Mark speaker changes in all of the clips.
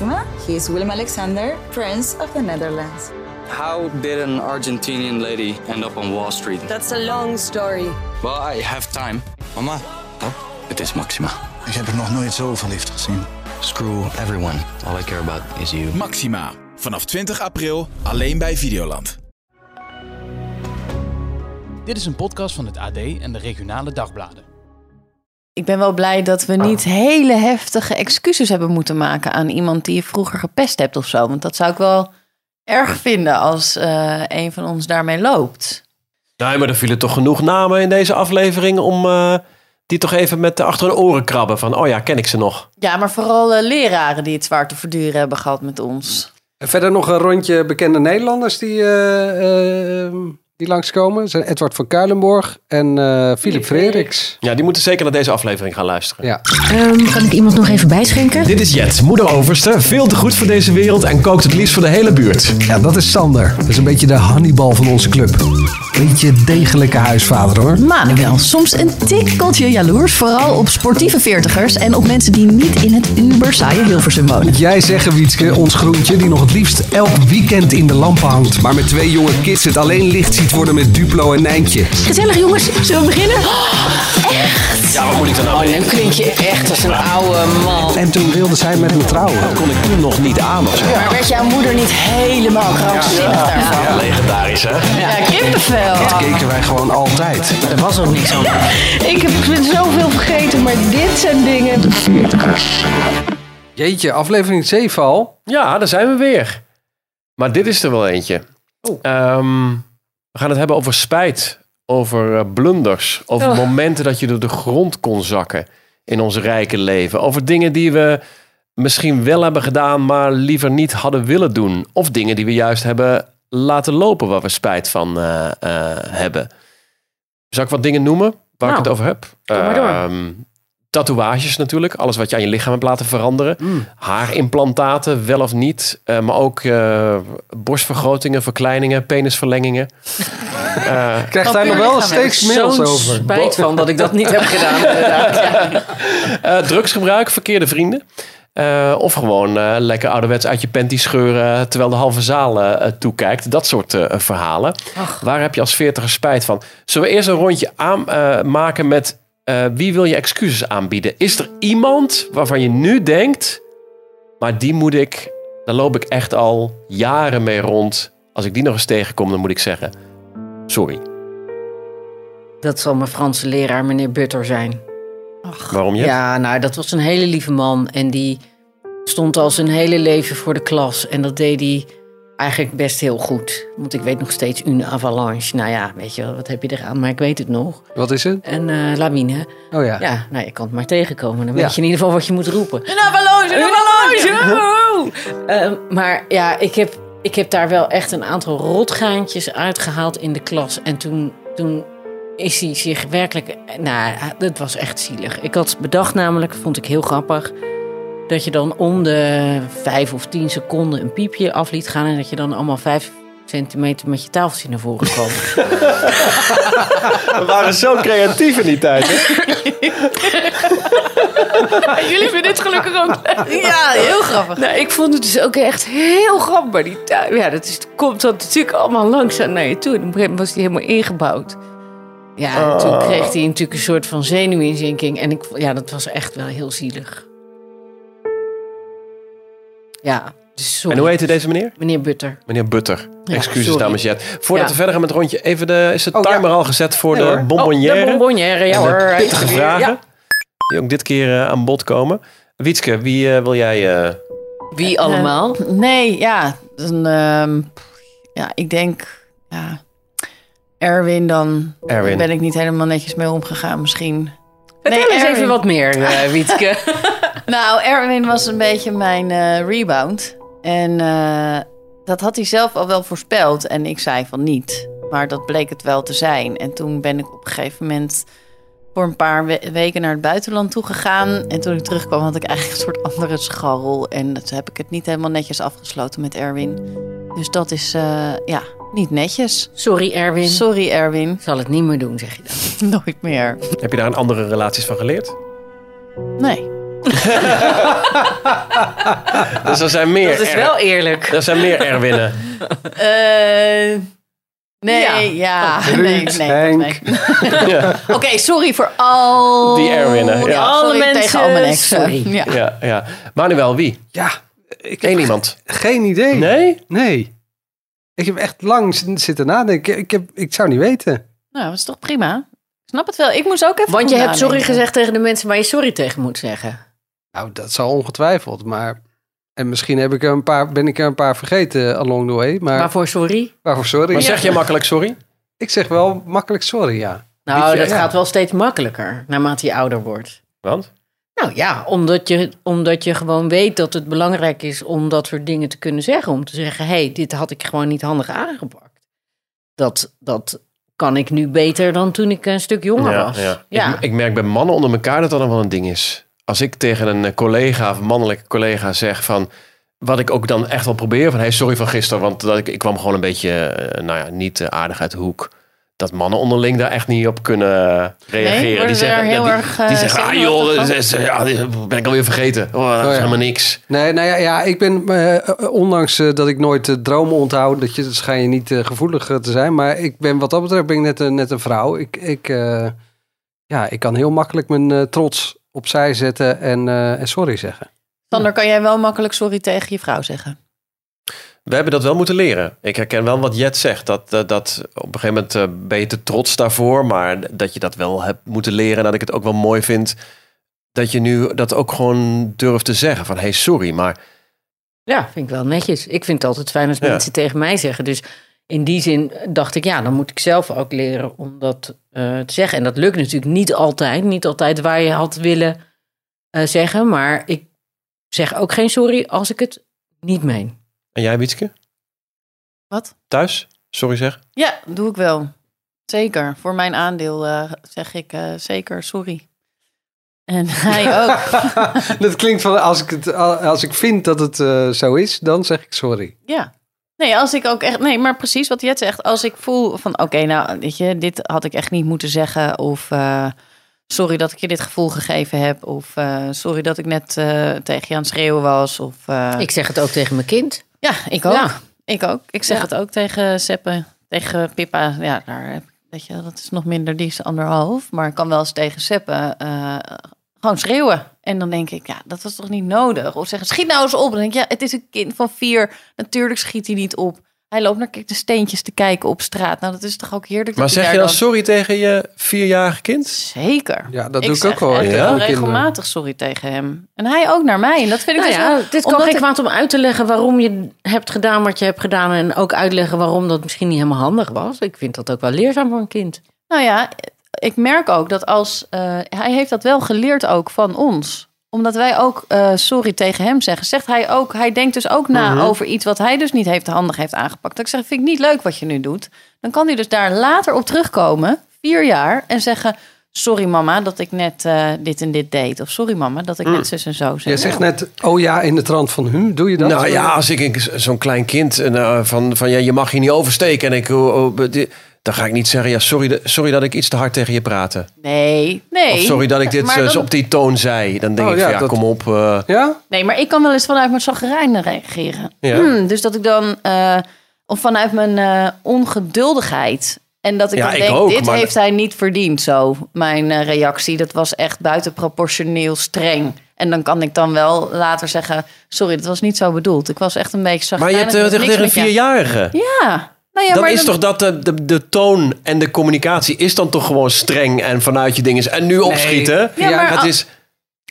Speaker 1: Maxima. He is Willem Alexander, Prince of the Netherlands.
Speaker 2: How did an Argentinian lady end up on Wall Street?
Speaker 3: That's a long story.
Speaker 2: Well, I have time.
Speaker 4: Mama,
Speaker 2: Het is Maxima.
Speaker 4: ik heb er nog nooit zo verliefd gezien.
Speaker 2: Screw everyone. All I care about is you.
Speaker 5: Maxima. Vanaf 20 april alleen bij Videoland.
Speaker 6: Dit is een podcast van het AD en de regionale dagbladen.
Speaker 7: Ik ben wel blij dat we niet hele heftige excuses hebben moeten maken aan iemand die je vroeger gepest hebt of zo. Want dat zou ik wel erg vinden als eh, een van ons daarmee loopt.
Speaker 8: Nee, maar er vielen toch genoeg namen in deze aflevering om eh, die toch even met de achter hun oren krabben. Van, oh ja, ken ik ze nog.
Speaker 7: Ja, maar vooral eh, leraren die het zwaar te verduren hebben gehad met ons.
Speaker 9: En verder nog een rondje bekende Nederlanders die, die langskomen. Dat zijn Edward van Kuilenborg en eh Philip Frederiks.
Speaker 8: Ja, die moeten zeker naar deze aflevering gaan luisteren.
Speaker 9: Ja.
Speaker 3: Ehm, kan ik iemand nog even bijschenken?
Speaker 10: Dit is Jet, moeder overste, veel te goed voor deze wereld en kookt het liefst voor de hele buurt.
Speaker 9: ja, dat is Sander. Dat is een beetje de Hannibal van onze club. Beetje degelijke huisvader hoor.
Speaker 11: Manuel, soms een tikkeltje jaloers, vooral op sportieve veertigers en op mensen die niet in het uber saaie Hilversum wonen.
Speaker 9: Moet jij zeggen, Wietske, ons groentje die nog het liefst elk weekend in de lampen hangt. Maar met twee jonge kids het alleen licht ziet worden met Duplo en Nijntje.
Speaker 3: Gezellig jongens, zullen we beginnen?
Speaker 8: Ja, wat moet ik dan nou
Speaker 3: Oh, nu klink je echt als een oude man.
Speaker 9: En toen wilde zij met hem trouwen.
Speaker 8: Dat kon ik toen nog niet aan of zo.
Speaker 7: Maar werd jouw moeder niet helemaal krankzinnig daarvan?
Speaker 8: Legendarisch, hè?
Speaker 7: Ja, kippenvel.
Speaker 9: Dat keken wij gewoon altijd.
Speaker 3: Er was ook niks aan.
Speaker 11: Ik heb zoveel vergeten, maar dit zijn dingen.
Speaker 9: Jeetje, aflevering 7 al.
Speaker 8: Ja, daar zijn we weer. Maar dit is er wel eentje. Ehm, we gaan het hebben over spijt, over eh, blunders, over momenten dat je door de grond kon zakken in ons rijke leven. Over dingen die we misschien wel hebben gedaan, maar liever niet hadden willen doen. Of dingen die we juist hebben laten lopen waar we spijt van eh, eh, hebben. Zal ik wat dingen noemen waar
Speaker 3: Nou,
Speaker 8: ik het over heb?
Speaker 3: maar door.
Speaker 8: Ehm, tatoeages natuurlijk. Alles wat je aan je lichaam hebt laten veranderen.
Speaker 3: Mm.
Speaker 8: Haarimplantaten, wel of niet. Eh, maar ook eh, borstvergrotingen, verkleiningen, penisverlengingen. Eh,
Speaker 9: Krijgt daar nog wel steeds mails over.
Speaker 3: spijt van dat ik dat niet heb gedaan. Ja.
Speaker 8: eh, drugsgebruik, verkeerde vrienden. Eh, of gewoon lekker ouderwets uit je panty scheuren terwijl de halve zaal eh, toekijkt. Dat soort eh, verhalen. Waar heb je als veertiger spijt van? Zullen we eerst een rondje aan, eh, maken met eh, wie wil je excuses aanbieden? Is er iemand waarvan je nu denkt, maar die moet ik, daar loop ik echt al jaren mee rond. Als ik die nog eens tegenkom, dan moet ik zeggen, sorry.
Speaker 3: Dat zal mijn Franse leraar, meneer Butter, zijn.
Speaker 8: Waarom je?
Speaker 3: Ja, nou, dat was een hele lieve man. En die stond al zijn hele leven voor de klas. En dat deed hij eigenlijk best heel goed. Want ik weet nog steeds une avalanche. Nou ja, weet je wel, wat heb je eraan? Maar ik weet het nog.
Speaker 9: Wat is het?
Speaker 3: En eh lawine.
Speaker 9: Oh ja.
Speaker 3: Ja, nou, je kan het maar tegenkomen. Dan
Speaker 9: Ja.
Speaker 3: weet je in ieder geval wat je moet roepen.
Speaker 7: Een avalanche, een avalanche!
Speaker 3: Ehm, maar ja, ik heb, ik heb daar wel echt een aantal rotgaantjes uitgehaald in de klas. En toen, toen is hij zich werkelijk... Nou, dat was echt zielig. Ik had bedacht namelijk, vond ik heel grappig... dat je dan om de vijf of tien seconden een piepje af liet gaan... en dat je dan allemaal vijf centimeter met je tafeltje naar voren kwam.
Speaker 8: We waren zo creatief in die tijd. Hè?
Speaker 3: Jullie vinden het gelukkig ook
Speaker 7: Ja, heel grappig.
Speaker 3: Nou, ik vond het dus ook echt heel grappig. Die tuin. Ja, dat is, komt dat natuurlijk allemaal langzaam naar je toe. En op een gegeven moment was die helemaal ingebouwd. Ja, en toen kreeg hij natuurlijk een soort van zenuwinzinking. En ik, ja, dat was echt wel heel zielig. Ja, dus sorry.
Speaker 8: En hoe heette deze meneer?
Speaker 3: Meneer Butter.
Speaker 8: Meneer Butter.
Speaker 3: Ja,
Speaker 8: Excuses
Speaker 3: sorry.
Speaker 8: namens Jet. Voordat
Speaker 3: Ja.
Speaker 8: we verder gaan met het rondje, even de, is de
Speaker 9: Oh, ja.
Speaker 8: timer al gezet voor de
Speaker 9: hoor.
Speaker 8: bonbonnière?
Speaker 3: Oh, de bonbonnière, ja
Speaker 8: de
Speaker 3: hoor. Is
Speaker 8: pittige vragen.
Speaker 3: Ja.
Speaker 8: Die ook dit keer eh, aan bod komen. Wietske, wie eh, wil jij... eh,
Speaker 3: Wie allemaal?
Speaker 7: Nee, ja. Dan, ehm, ja, ik denk... Ja, Erwin dan.
Speaker 8: Erwin.
Speaker 7: Daar ben ik niet helemaal netjes mee omgegaan misschien.
Speaker 3: Vertel
Speaker 7: Nee,
Speaker 3: eens
Speaker 7: Erwin.
Speaker 3: even wat meer, eh, Wietke.
Speaker 7: Nou, Erwin was een beetje mijn eh, rebound. En eh, dat had hij zelf al wel voorspeld. En ik zei van niet. Maar dat bleek het wel te zijn. En toen ben ik op een gegeven moment voor een paar we- weken naar het buitenland toe gegaan. En toen ik terugkwam had ik eigenlijk een soort andere scharrel. En toen heb ik het niet helemaal netjes afgesloten met Erwin. Dus dat is, eh, ja, niet netjes.
Speaker 3: Sorry, Erwin.
Speaker 7: Sorry, Erwin.
Speaker 3: Ik zal het niet meer doen, zeg je dan.
Speaker 7: Nooit meer.
Speaker 8: heb je daar een andere relaties van geleerd?
Speaker 7: Nee.
Speaker 8: Dus er zijn meer
Speaker 3: Dat is wel eerlijk.
Speaker 8: Er zijn meer Erwinnen.
Speaker 7: Eh, nee, ja.
Speaker 9: Ruud,
Speaker 7: nee, nee,
Speaker 9: Henk.
Speaker 7: nee.
Speaker 8: Ja.
Speaker 7: Oké, sorry voor al...
Speaker 8: Die Erwinnen, ja.
Speaker 7: Alle
Speaker 3: Alle
Speaker 7: mensen, tegen al mijn
Speaker 3: mensen,
Speaker 7: exen.
Speaker 3: sorry.
Speaker 7: Ja.
Speaker 8: Ja, ja. Manuel, wie?
Speaker 9: Ja, ik
Speaker 8: Eén
Speaker 9: heb
Speaker 8: iemand.
Speaker 9: geen idee.
Speaker 8: Nee?
Speaker 9: Nee. Ik heb echt lang zitten nadenken. Ik, heb, ik zou niet weten.
Speaker 7: Nou, dat is toch prima? Ik snap het wel. Ik moest ook even
Speaker 3: Want je hebt sorry gezegd tegen de mensen waar je sorry tegen moet zeggen.
Speaker 9: Nou, dat zal ongetwijfeld. Maar en misschien heb ik er een paar, ben ik er een paar vergeten along the way. Maar
Speaker 3: Waarvoor sorry?
Speaker 9: waarvoor sorry?
Speaker 8: Maar zeg je makkelijk sorry?
Speaker 9: Ik zeg wel makkelijk sorry, ja.
Speaker 3: Nou, dat
Speaker 9: ja.
Speaker 3: gaat wel steeds makkelijker naarmate je ouder wordt.
Speaker 8: Want?
Speaker 3: Nou ja, omdat je, omdat je gewoon weet dat het belangrijk is om dat soort dingen te kunnen zeggen. Om te zeggen, hé, hey, dit had ik gewoon niet handig aangepakt. Dat, dat kan ik nu beter dan toen ik een stuk jonger
Speaker 8: Ja,
Speaker 3: was.
Speaker 8: ja.
Speaker 3: Ja.
Speaker 8: Ik, ik merk bij mannen onder elkaar dat dat dan wel een ding is. Als ik tegen een eh, collega of een mannelijke collega zeg van... Wat ik ook dan echt wel probeer van... Hey, sorry van gisteren, want dat ik, ik kwam gewoon een beetje... eh, nou ja, niet eh, aardig uit de hoek. Dat mannen onderling daar echt niet op kunnen reageren. die
Speaker 7: ze
Speaker 8: zeggen,
Speaker 7: daar heel
Speaker 8: die,
Speaker 7: erg,
Speaker 8: die zeggen, ah joh, ja, ben ik alweer vergeten. Oh, dat is
Speaker 9: ja.
Speaker 8: helemaal niks.
Speaker 9: Nee, nou ja, ja ik ben, eh, ondanks eh, dat ik nooit eh, dromen onthoud, dat je, dat schijn je niet gevoelig te zijn. Maar ik ben wat dat betreft ben ik net, een- net een vrouw. Ik, ik, eh, ja, ik kan heel makkelijk mijn trots opzij zetten en, eh, en sorry zeggen.
Speaker 7: Sander, kan jij wel makkelijk sorry tegen je vrouw zeggen?
Speaker 8: We hebben dat wel moeten leren. Ik herken wel wat Jet zegt. Dat, dat, dat op een gegeven moment eh, ben je te trots daarvoor. Maar dat je dat wel hebt moeten leren. En dat ik het ook wel mooi vind. Dat je nu dat ook gewoon durft te zeggen. Van hey, sorry. Maar
Speaker 3: Ja, vind ik wel netjes. Ik vind het altijd fijn als
Speaker 8: Ja.
Speaker 3: mensen tegen mij zeggen. Dus in die zin dacht ik, ja, dan moet ik zelf ook leren om dat eh, te zeggen. En dat lukt natuurlijk niet altijd. Niet altijd waar je had willen eh, zeggen. Maar ik zeg ook geen sorry als ik het niet meen.
Speaker 8: En jij, Wietske?
Speaker 7: Wat?
Speaker 8: Thuis? Sorry zeg.
Speaker 7: Ja, doe ik wel. Zeker. Voor mijn aandeel eh, zeg ik eh, zeker sorry. En hij ook.
Speaker 9: dat klinkt van als ik, het, als ik vind dat het eh, zo is, dan zeg ik sorry.
Speaker 7: Ja. Nee, als ik ook echt. Nee, maar precies wat Jet zegt. Als ik voel van oké, nou, weet je, dit had ik echt niet moeten zeggen. Of eh, sorry dat ik je dit gevoel gegeven heb. Of eh, sorry dat ik net eh, tegen je aan het schreeuwen was. Of,
Speaker 3: Ik zeg het ook tegen mijn kind.
Speaker 7: Ja, ik ook.
Speaker 3: Ja.
Speaker 7: Ik ook. Ik zeg
Speaker 3: Ja.
Speaker 7: het ook tegen Seppe, tegen Pippa. Ja, daar heb weet je, dat is nog minder, die is anderhalf. Maar ik kan wel eens tegen Seppe gewoon schreeuwen. En dan denk ik, ja, dat was toch niet nodig? Of zeggen, schiet nou eens op. Dan denk ik, ja, het is een kind van vier. Natuurlijk schiet hij niet op. Hij loopt naar de steentjes te kijken op straat. Nou, dat is toch ook heerlijk.
Speaker 8: Maar zeg je dan sorry tegen je vierjarige kind?
Speaker 7: Zeker.
Speaker 9: Ja, dat doe ik ook wel.
Speaker 7: echt
Speaker 9: Ja,
Speaker 7: regelmatig sorry tegen hem. En hij ook naar mij. En dat vind ik
Speaker 3: Nou
Speaker 7: dus
Speaker 3: ja,
Speaker 7: wel-
Speaker 3: dit kan geen
Speaker 7: ik-
Speaker 3: kwaad om uit te leggen waarom je hebt gedaan wat je hebt gedaan. En ook uitleggen waarom dat misschien niet helemaal handig was. Ik vind dat ook wel leerzaam voor een kind.
Speaker 7: Nou ja, ik merk ook dat als... eh, hij heeft dat wel geleerd ook van ons. Omdat wij ook eh, sorry tegen hem zeggen. Zegt hij ook... Hij denkt dus ook na
Speaker 8: Mhm.
Speaker 7: over iets wat hij dus niet heeft handig heeft aangepakt. Dat ik zeg, vind ik niet leuk wat je nu doet. Dan kan hij dus daar later op terugkomen. Vier jaar. En zeggen... Sorry mama dat ik net eh, dit en dit deed. Of sorry mama dat ik
Speaker 8: Mm.
Speaker 7: net zus en zo zei.
Speaker 9: Jij zegt net, oh ja, in de trant van hu, doe je dat?
Speaker 8: Nou ja, als ik een- zo'n klein kind eh, van, van ja, je mag hier niet oversteken. En ik, oh, oh, dan ga ik niet zeggen, ja, sorry, de- sorry dat ik iets te hard tegen je praatte.
Speaker 7: Nee, nee.
Speaker 8: Of sorry dat ik dit eh,
Speaker 7: dan-
Speaker 8: op die toon zei. Dan denk
Speaker 9: Oh
Speaker 8: ik,
Speaker 9: ja,
Speaker 8: van, ja,
Speaker 9: dat-
Speaker 8: kom op. eh,
Speaker 9: Ja?
Speaker 7: Nee, maar ik kan wel eens vanuit mijn chagrijn reageren.
Speaker 8: Ja.
Speaker 7: Hmm, dus dat ik dan, eh, of vanuit mijn eh, ongeduldigheid. En dat ik
Speaker 8: Ja,
Speaker 7: dan
Speaker 8: ik
Speaker 7: denk,
Speaker 8: ook,
Speaker 7: dit
Speaker 8: maar-
Speaker 7: heeft hij niet verdiend zo. Mijn eh, reactie, dat was echt buitenproportioneel streng. En dan kan ik dan wel later zeggen, sorry, dat was niet zo bedoeld. Ik was echt een beetje
Speaker 8: maar je hebt
Speaker 7: chagrijnig,
Speaker 8: tegen een vierjarige.
Speaker 7: Ja. Nou ja,
Speaker 8: dan
Speaker 7: maar
Speaker 8: is toch dat de, de, de toon en de communicatie is dan toch gewoon streng en vanuit je dingen. En nu opschieten.
Speaker 7: Ja, maar
Speaker 8: het
Speaker 7: al-
Speaker 8: is,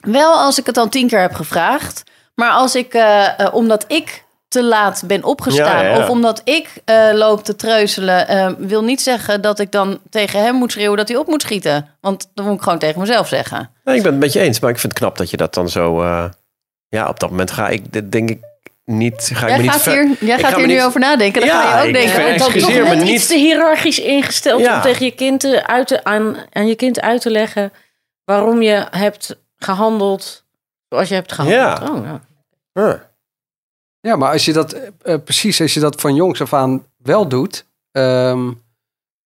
Speaker 7: Wel als ik het al tien keer heb gevraagd. Maar als ik, eh, eh, omdat ik te laat ben opgestaan.
Speaker 8: Ja, ja.
Speaker 7: Of omdat ik eh, loop te treuzelen. eh, wil niet zeggen dat ik dan tegen hem moet schreeuwen dat hij op moet schieten. Want dan moet ik gewoon tegen mezelf zeggen.
Speaker 8: Nee, ik ben het met je eens, maar ik vind het knap dat je dat dan zo. eh, ja, op dat moment ga ik, dit denk ik niet. Ga ik
Speaker 7: Jij
Speaker 8: me niet
Speaker 7: gaat
Speaker 8: ver-
Speaker 7: hier, jij
Speaker 8: ik
Speaker 7: gaat
Speaker 8: ga
Speaker 7: hier
Speaker 8: me
Speaker 7: nu
Speaker 8: niet-
Speaker 7: over nadenken. Dan
Speaker 8: Ja,
Speaker 7: ga je ook
Speaker 8: ik
Speaker 7: denken. oh, dat
Speaker 8: me
Speaker 7: net
Speaker 8: niet.
Speaker 3: Iets te hiërarchisch ingesteld
Speaker 8: Ja.
Speaker 3: om tegen je kind te, uit te, aan, aan je kind uit te leggen waarom je hebt gehandeld zoals je hebt gehandeld.
Speaker 9: Ja.
Speaker 3: Oh, ja.
Speaker 8: Huh.
Speaker 9: Ja, maar als je dat, eh, eh, precies als je dat van jongs af aan wel doet, ehm,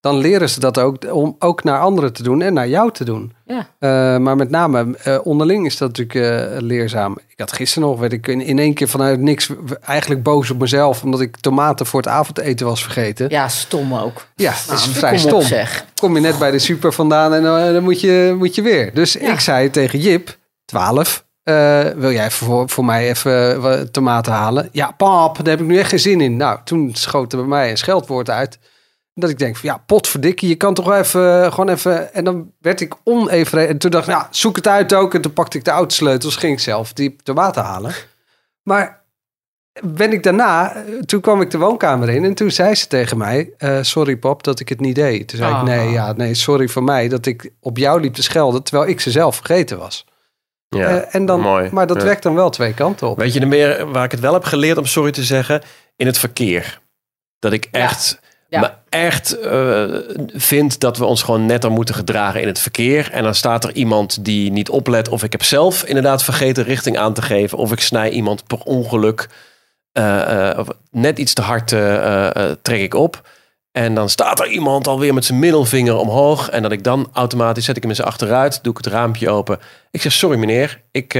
Speaker 9: dan leren ze dat ook om ook naar anderen te doen en naar jou te doen.
Speaker 3: Ja.
Speaker 9: Eh, maar met name eh, onderling is dat natuurlijk eh, leerzaam. Ik had gisteren nog, weet ik, in, in één keer vanuit niks eigenlijk boos op mezelf, omdat ik tomaten voor het avondeten was vergeten.
Speaker 3: Ja, stom ook.
Speaker 9: Ja, dat is
Speaker 3: Nou,
Speaker 9: vrij
Speaker 3: kom op,
Speaker 9: stom.
Speaker 3: zeg.
Speaker 9: Kom je net bij de super vandaan en dan, moet, je, moet je weer. Dus ik zei tegen Jip, 12, eh, wil jij voor, voor mij even tomaten halen? Ja, pap, daar heb ik nu echt geen zin in. Nou, toen schoot er bij mij een scheldwoord uit. Dat ik denk, van, ja, potverdikkie, je kan toch even, gewoon even... En dan werd ik oneven. En toen dacht ik, nou, zoek het uit ook. En toen pakte ik de autosleutels, ging ik zelf die tomaten halen. Maar ben ik daarna, eh, toen kwam ik de woonkamer in en toen zei ze tegen mij: eh, Sorry, pap, dat ik het niet deed. Toen zei
Speaker 8: Ah.
Speaker 9: ik: Nee, ja, nee, sorry voor mij dat ik op jou liep te schelden terwijl ik ze zelf vergeten was.
Speaker 8: Ja,
Speaker 9: Eh, en dan,
Speaker 8: mooi.
Speaker 9: Maar dat
Speaker 8: Ja.
Speaker 9: werkt dan wel twee kanten op.
Speaker 8: Weet je, de meer waar ik het wel heb geleerd om sorry te zeggen, in het verkeer. Dat ik echt,
Speaker 3: Ja.
Speaker 8: Echt eh, vind dat we ons gewoon netter moeten gedragen in het verkeer. En dan staat er iemand die niet oplet, of ik heb zelf inderdaad vergeten richting aan te geven, of ik snij iemand per ongeluk eh, eh, net iets te hard trek ik op. En dan staat er iemand alweer met zijn middelvinger omhoog. En dat ik dan automatisch zet ik hem zijn achteruit. Doe ik het raampje open. Ik zeg, sorry meneer. Ik,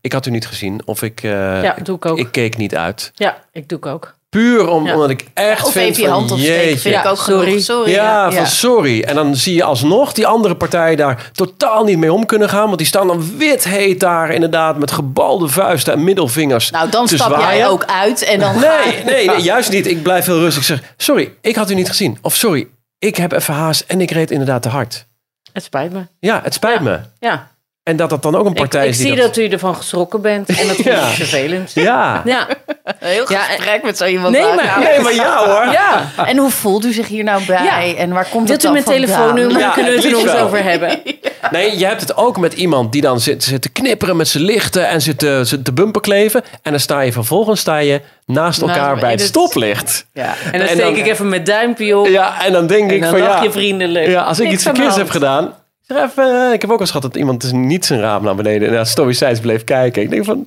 Speaker 8: ik had u niet gezien. Of ik,
Speaker 3: Ja, doe ik ook.
Speaker 8: ik keek niet uit.
Speaker 3: Ja, ik doe ik ook.
Speaker 8: Puur om,
Speaker 3: Ja.
Speaker 8: omdat ik echt
Speaker 7: Of
Speaker 8: vind
Speaker 7: even je
Speaker 8: van,
Speaker 7: hand opsteken,
Speaker 8: jeetje.
Speaker 7: vind ik ook
Speaker 3: sorry.
Speaker 7: genoeg. Sorry.
Speaker 8: Ja, van sorry. En dan zie je alsnog die andere partij daar totaal niet mee om kunnen gaan. Want die staan dan wit heet daar inderdaad met gebalde vuisten en middelvingers
Speaker 7: Nou, dan
Speaker 8: te
Speaker 7: stap jij ook uit en dan ga
Speaker 8: Nee, nee, nee, juist niet. Ik blijf heel rustig. Ik zeg, sorry, ik had u niet gezien. Of sorry, ik heb even haast en ik reed inderdaad te hard.
Speaker 3: Het spijt me.
Speaker 8: Ja, het spijt me.
Speaker 3: Ja.
Speaker 8: En dat dat dan ook een
Speaker 3: Ik,
Speaker 8: partij
Speaker 3: ik
Speaker 8: is die
Speaker 3: zie dat... u ervan geschrokken bent en dat vind
Speaker 8: Ja.
Speaker 3: ik vervelend.
Speaker 8: Ja.
Speaker 3: Ja.
Speaker 7: een heel gesprek met zo iemand
Speaker 3: Nee, maar-
Speaker 8: Nee, maar ja hoor.
Speaker 3: Ja.
Speaker 7: En hoe voelt u zich hier nou bij?
Speaker 3: Ja.
Speaker 7: En waar komt
Speaker 3: Wilt
Speaker 7: het
Speaker 3: u
Speaker 7: dan
Speaker 3: mijn
Speaker 7: vandaan?
Speaker 3: telefoonnummer?
Speaker 8: Ja,
Speaker 3: kunnen we het er nog over hebben.
Speaker 8: Nee, je hebt het ook met iemand die dan zit, zit te knipperen met zijn lichten en zit te, zit te bumper kleven. En dan sta je vervolgens sta je naast elkaar
Speaker 3: Nou,
Speaker 8: bij het
Speaker 3: het-
Speaker 8: stoplicht.
Speaker 3: Ja. En dan steek ik even mijn duimpje op.
Speaker 8: Ja, en dan denk
Speaker 3: En
Speaker 8: ik
Speaker 3: dan
Speaker 8: van ja,
Speaker 3: je vriendelijk.
Speaker 8: ja, als ik
Speaker 3: Niks
Speaker 8: iets verkeers heb gedaan. Even, eh, ik heb ook al eens gehad dat iemand dus niet zijn raam naar beneden en naar stoïcijns bleef kijken. Ik denk van,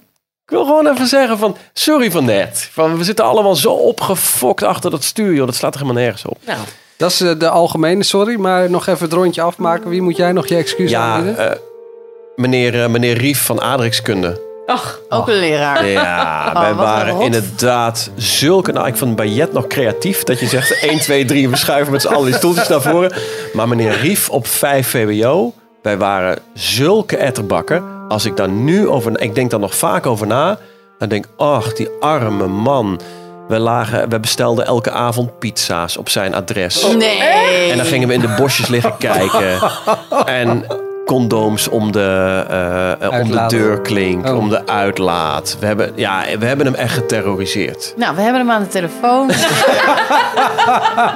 Speaker 8: ik wil gewoon even zeggen van, sorry van net. Van, we zitten allemaal zo opgefokt achter dat stuur, joh. Dat slaat er helemaal nergens op.
Speaker 3: Nou,
Speaker 9: Dat is eh, de algemene, sorry, maar nog even het rondje afmaken. Wie moet jij nog je excuus
Speaker 8: Ja,
Speaker 9: aanbieden?
Speaker 8: eh, meneer, eh, meneer Rief van Adrixkunde.
Speaker 3: Ach,
Speaker 7: Ook een leraar.
Speaker 8: Ja,
Speaker 7: Oh,
Speaker 8: wij
Speaker 7: een
Speaker 8: waren inderdaad zulke... Nou, ik vond Bayet nog creatief. Dat je zegt 1, 2, 3 we schuiven met z'n allen die stoeltjes naar voren. Maar meneer Rief op 5 VWO... Wij waren zulke etterbakken. Als ik daar nu over... Ik denk daar nog vaak over na. Dan denk ik, ach, die arme man. We, lagen, we bestelden elke avond pizza's op zijn adres.
Speaker 7: Nee.
Speaker 8: En dan gingen we in de bosjes liggen kijken. En condooms om de, eh, eh, om de deurklink,
Speaker 9: Oh.
Speaker 8: om de uitlaat. We hebben, ja, we hebben hem echt geterroriseerd.
Speaker 7: Nou, we hebben hem aan de telefoon.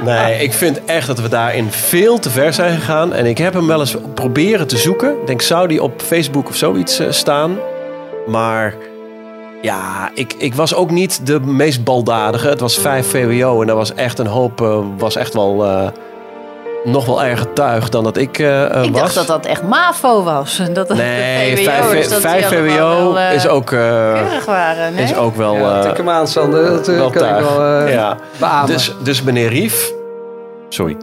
Speaker 8: Nee, ik vind echt dat we daarin veel te ver zijn gegaan. En ik heb hem wel eens proberen te zoeken. Ik denk, zou die op Facebook of zoiets eh, staan? Maar ja, ik, ik was ook niet de meest baldadige. Het was 5 VWO en dat was echt een hoop, eh, was echt wel... eh, nog wel erger tuig dan dat ik eh, eh,
Speaker 7: Ik
Speaker 8: was.
Speaker 7: dacht dat dat echt MAVO was. Dat dat
Speaker 8: Nee,
Speaker 7: de
Speaker 8: 5
Speaker 7: VWO'ers, dat die
Speaker 8: VWO
Speaker 7: wel, eh,
Speaker 8: is ook,
Speaker 7: keurig waren. Nee?
Speaker 8: is ook wel,
Speaker 9: ja,
Speaker 8: eh,
Speaker 9: tik hem aan, Sander. Dat
Speaker 8: wel
Speaker 9: kan ik
Speaker 8: tuig.
Speaker 9: wel
Speaker 8: ja.
Speaker 9: beamen.
Speaker 8: dus, dus meneer Rief. Sorry.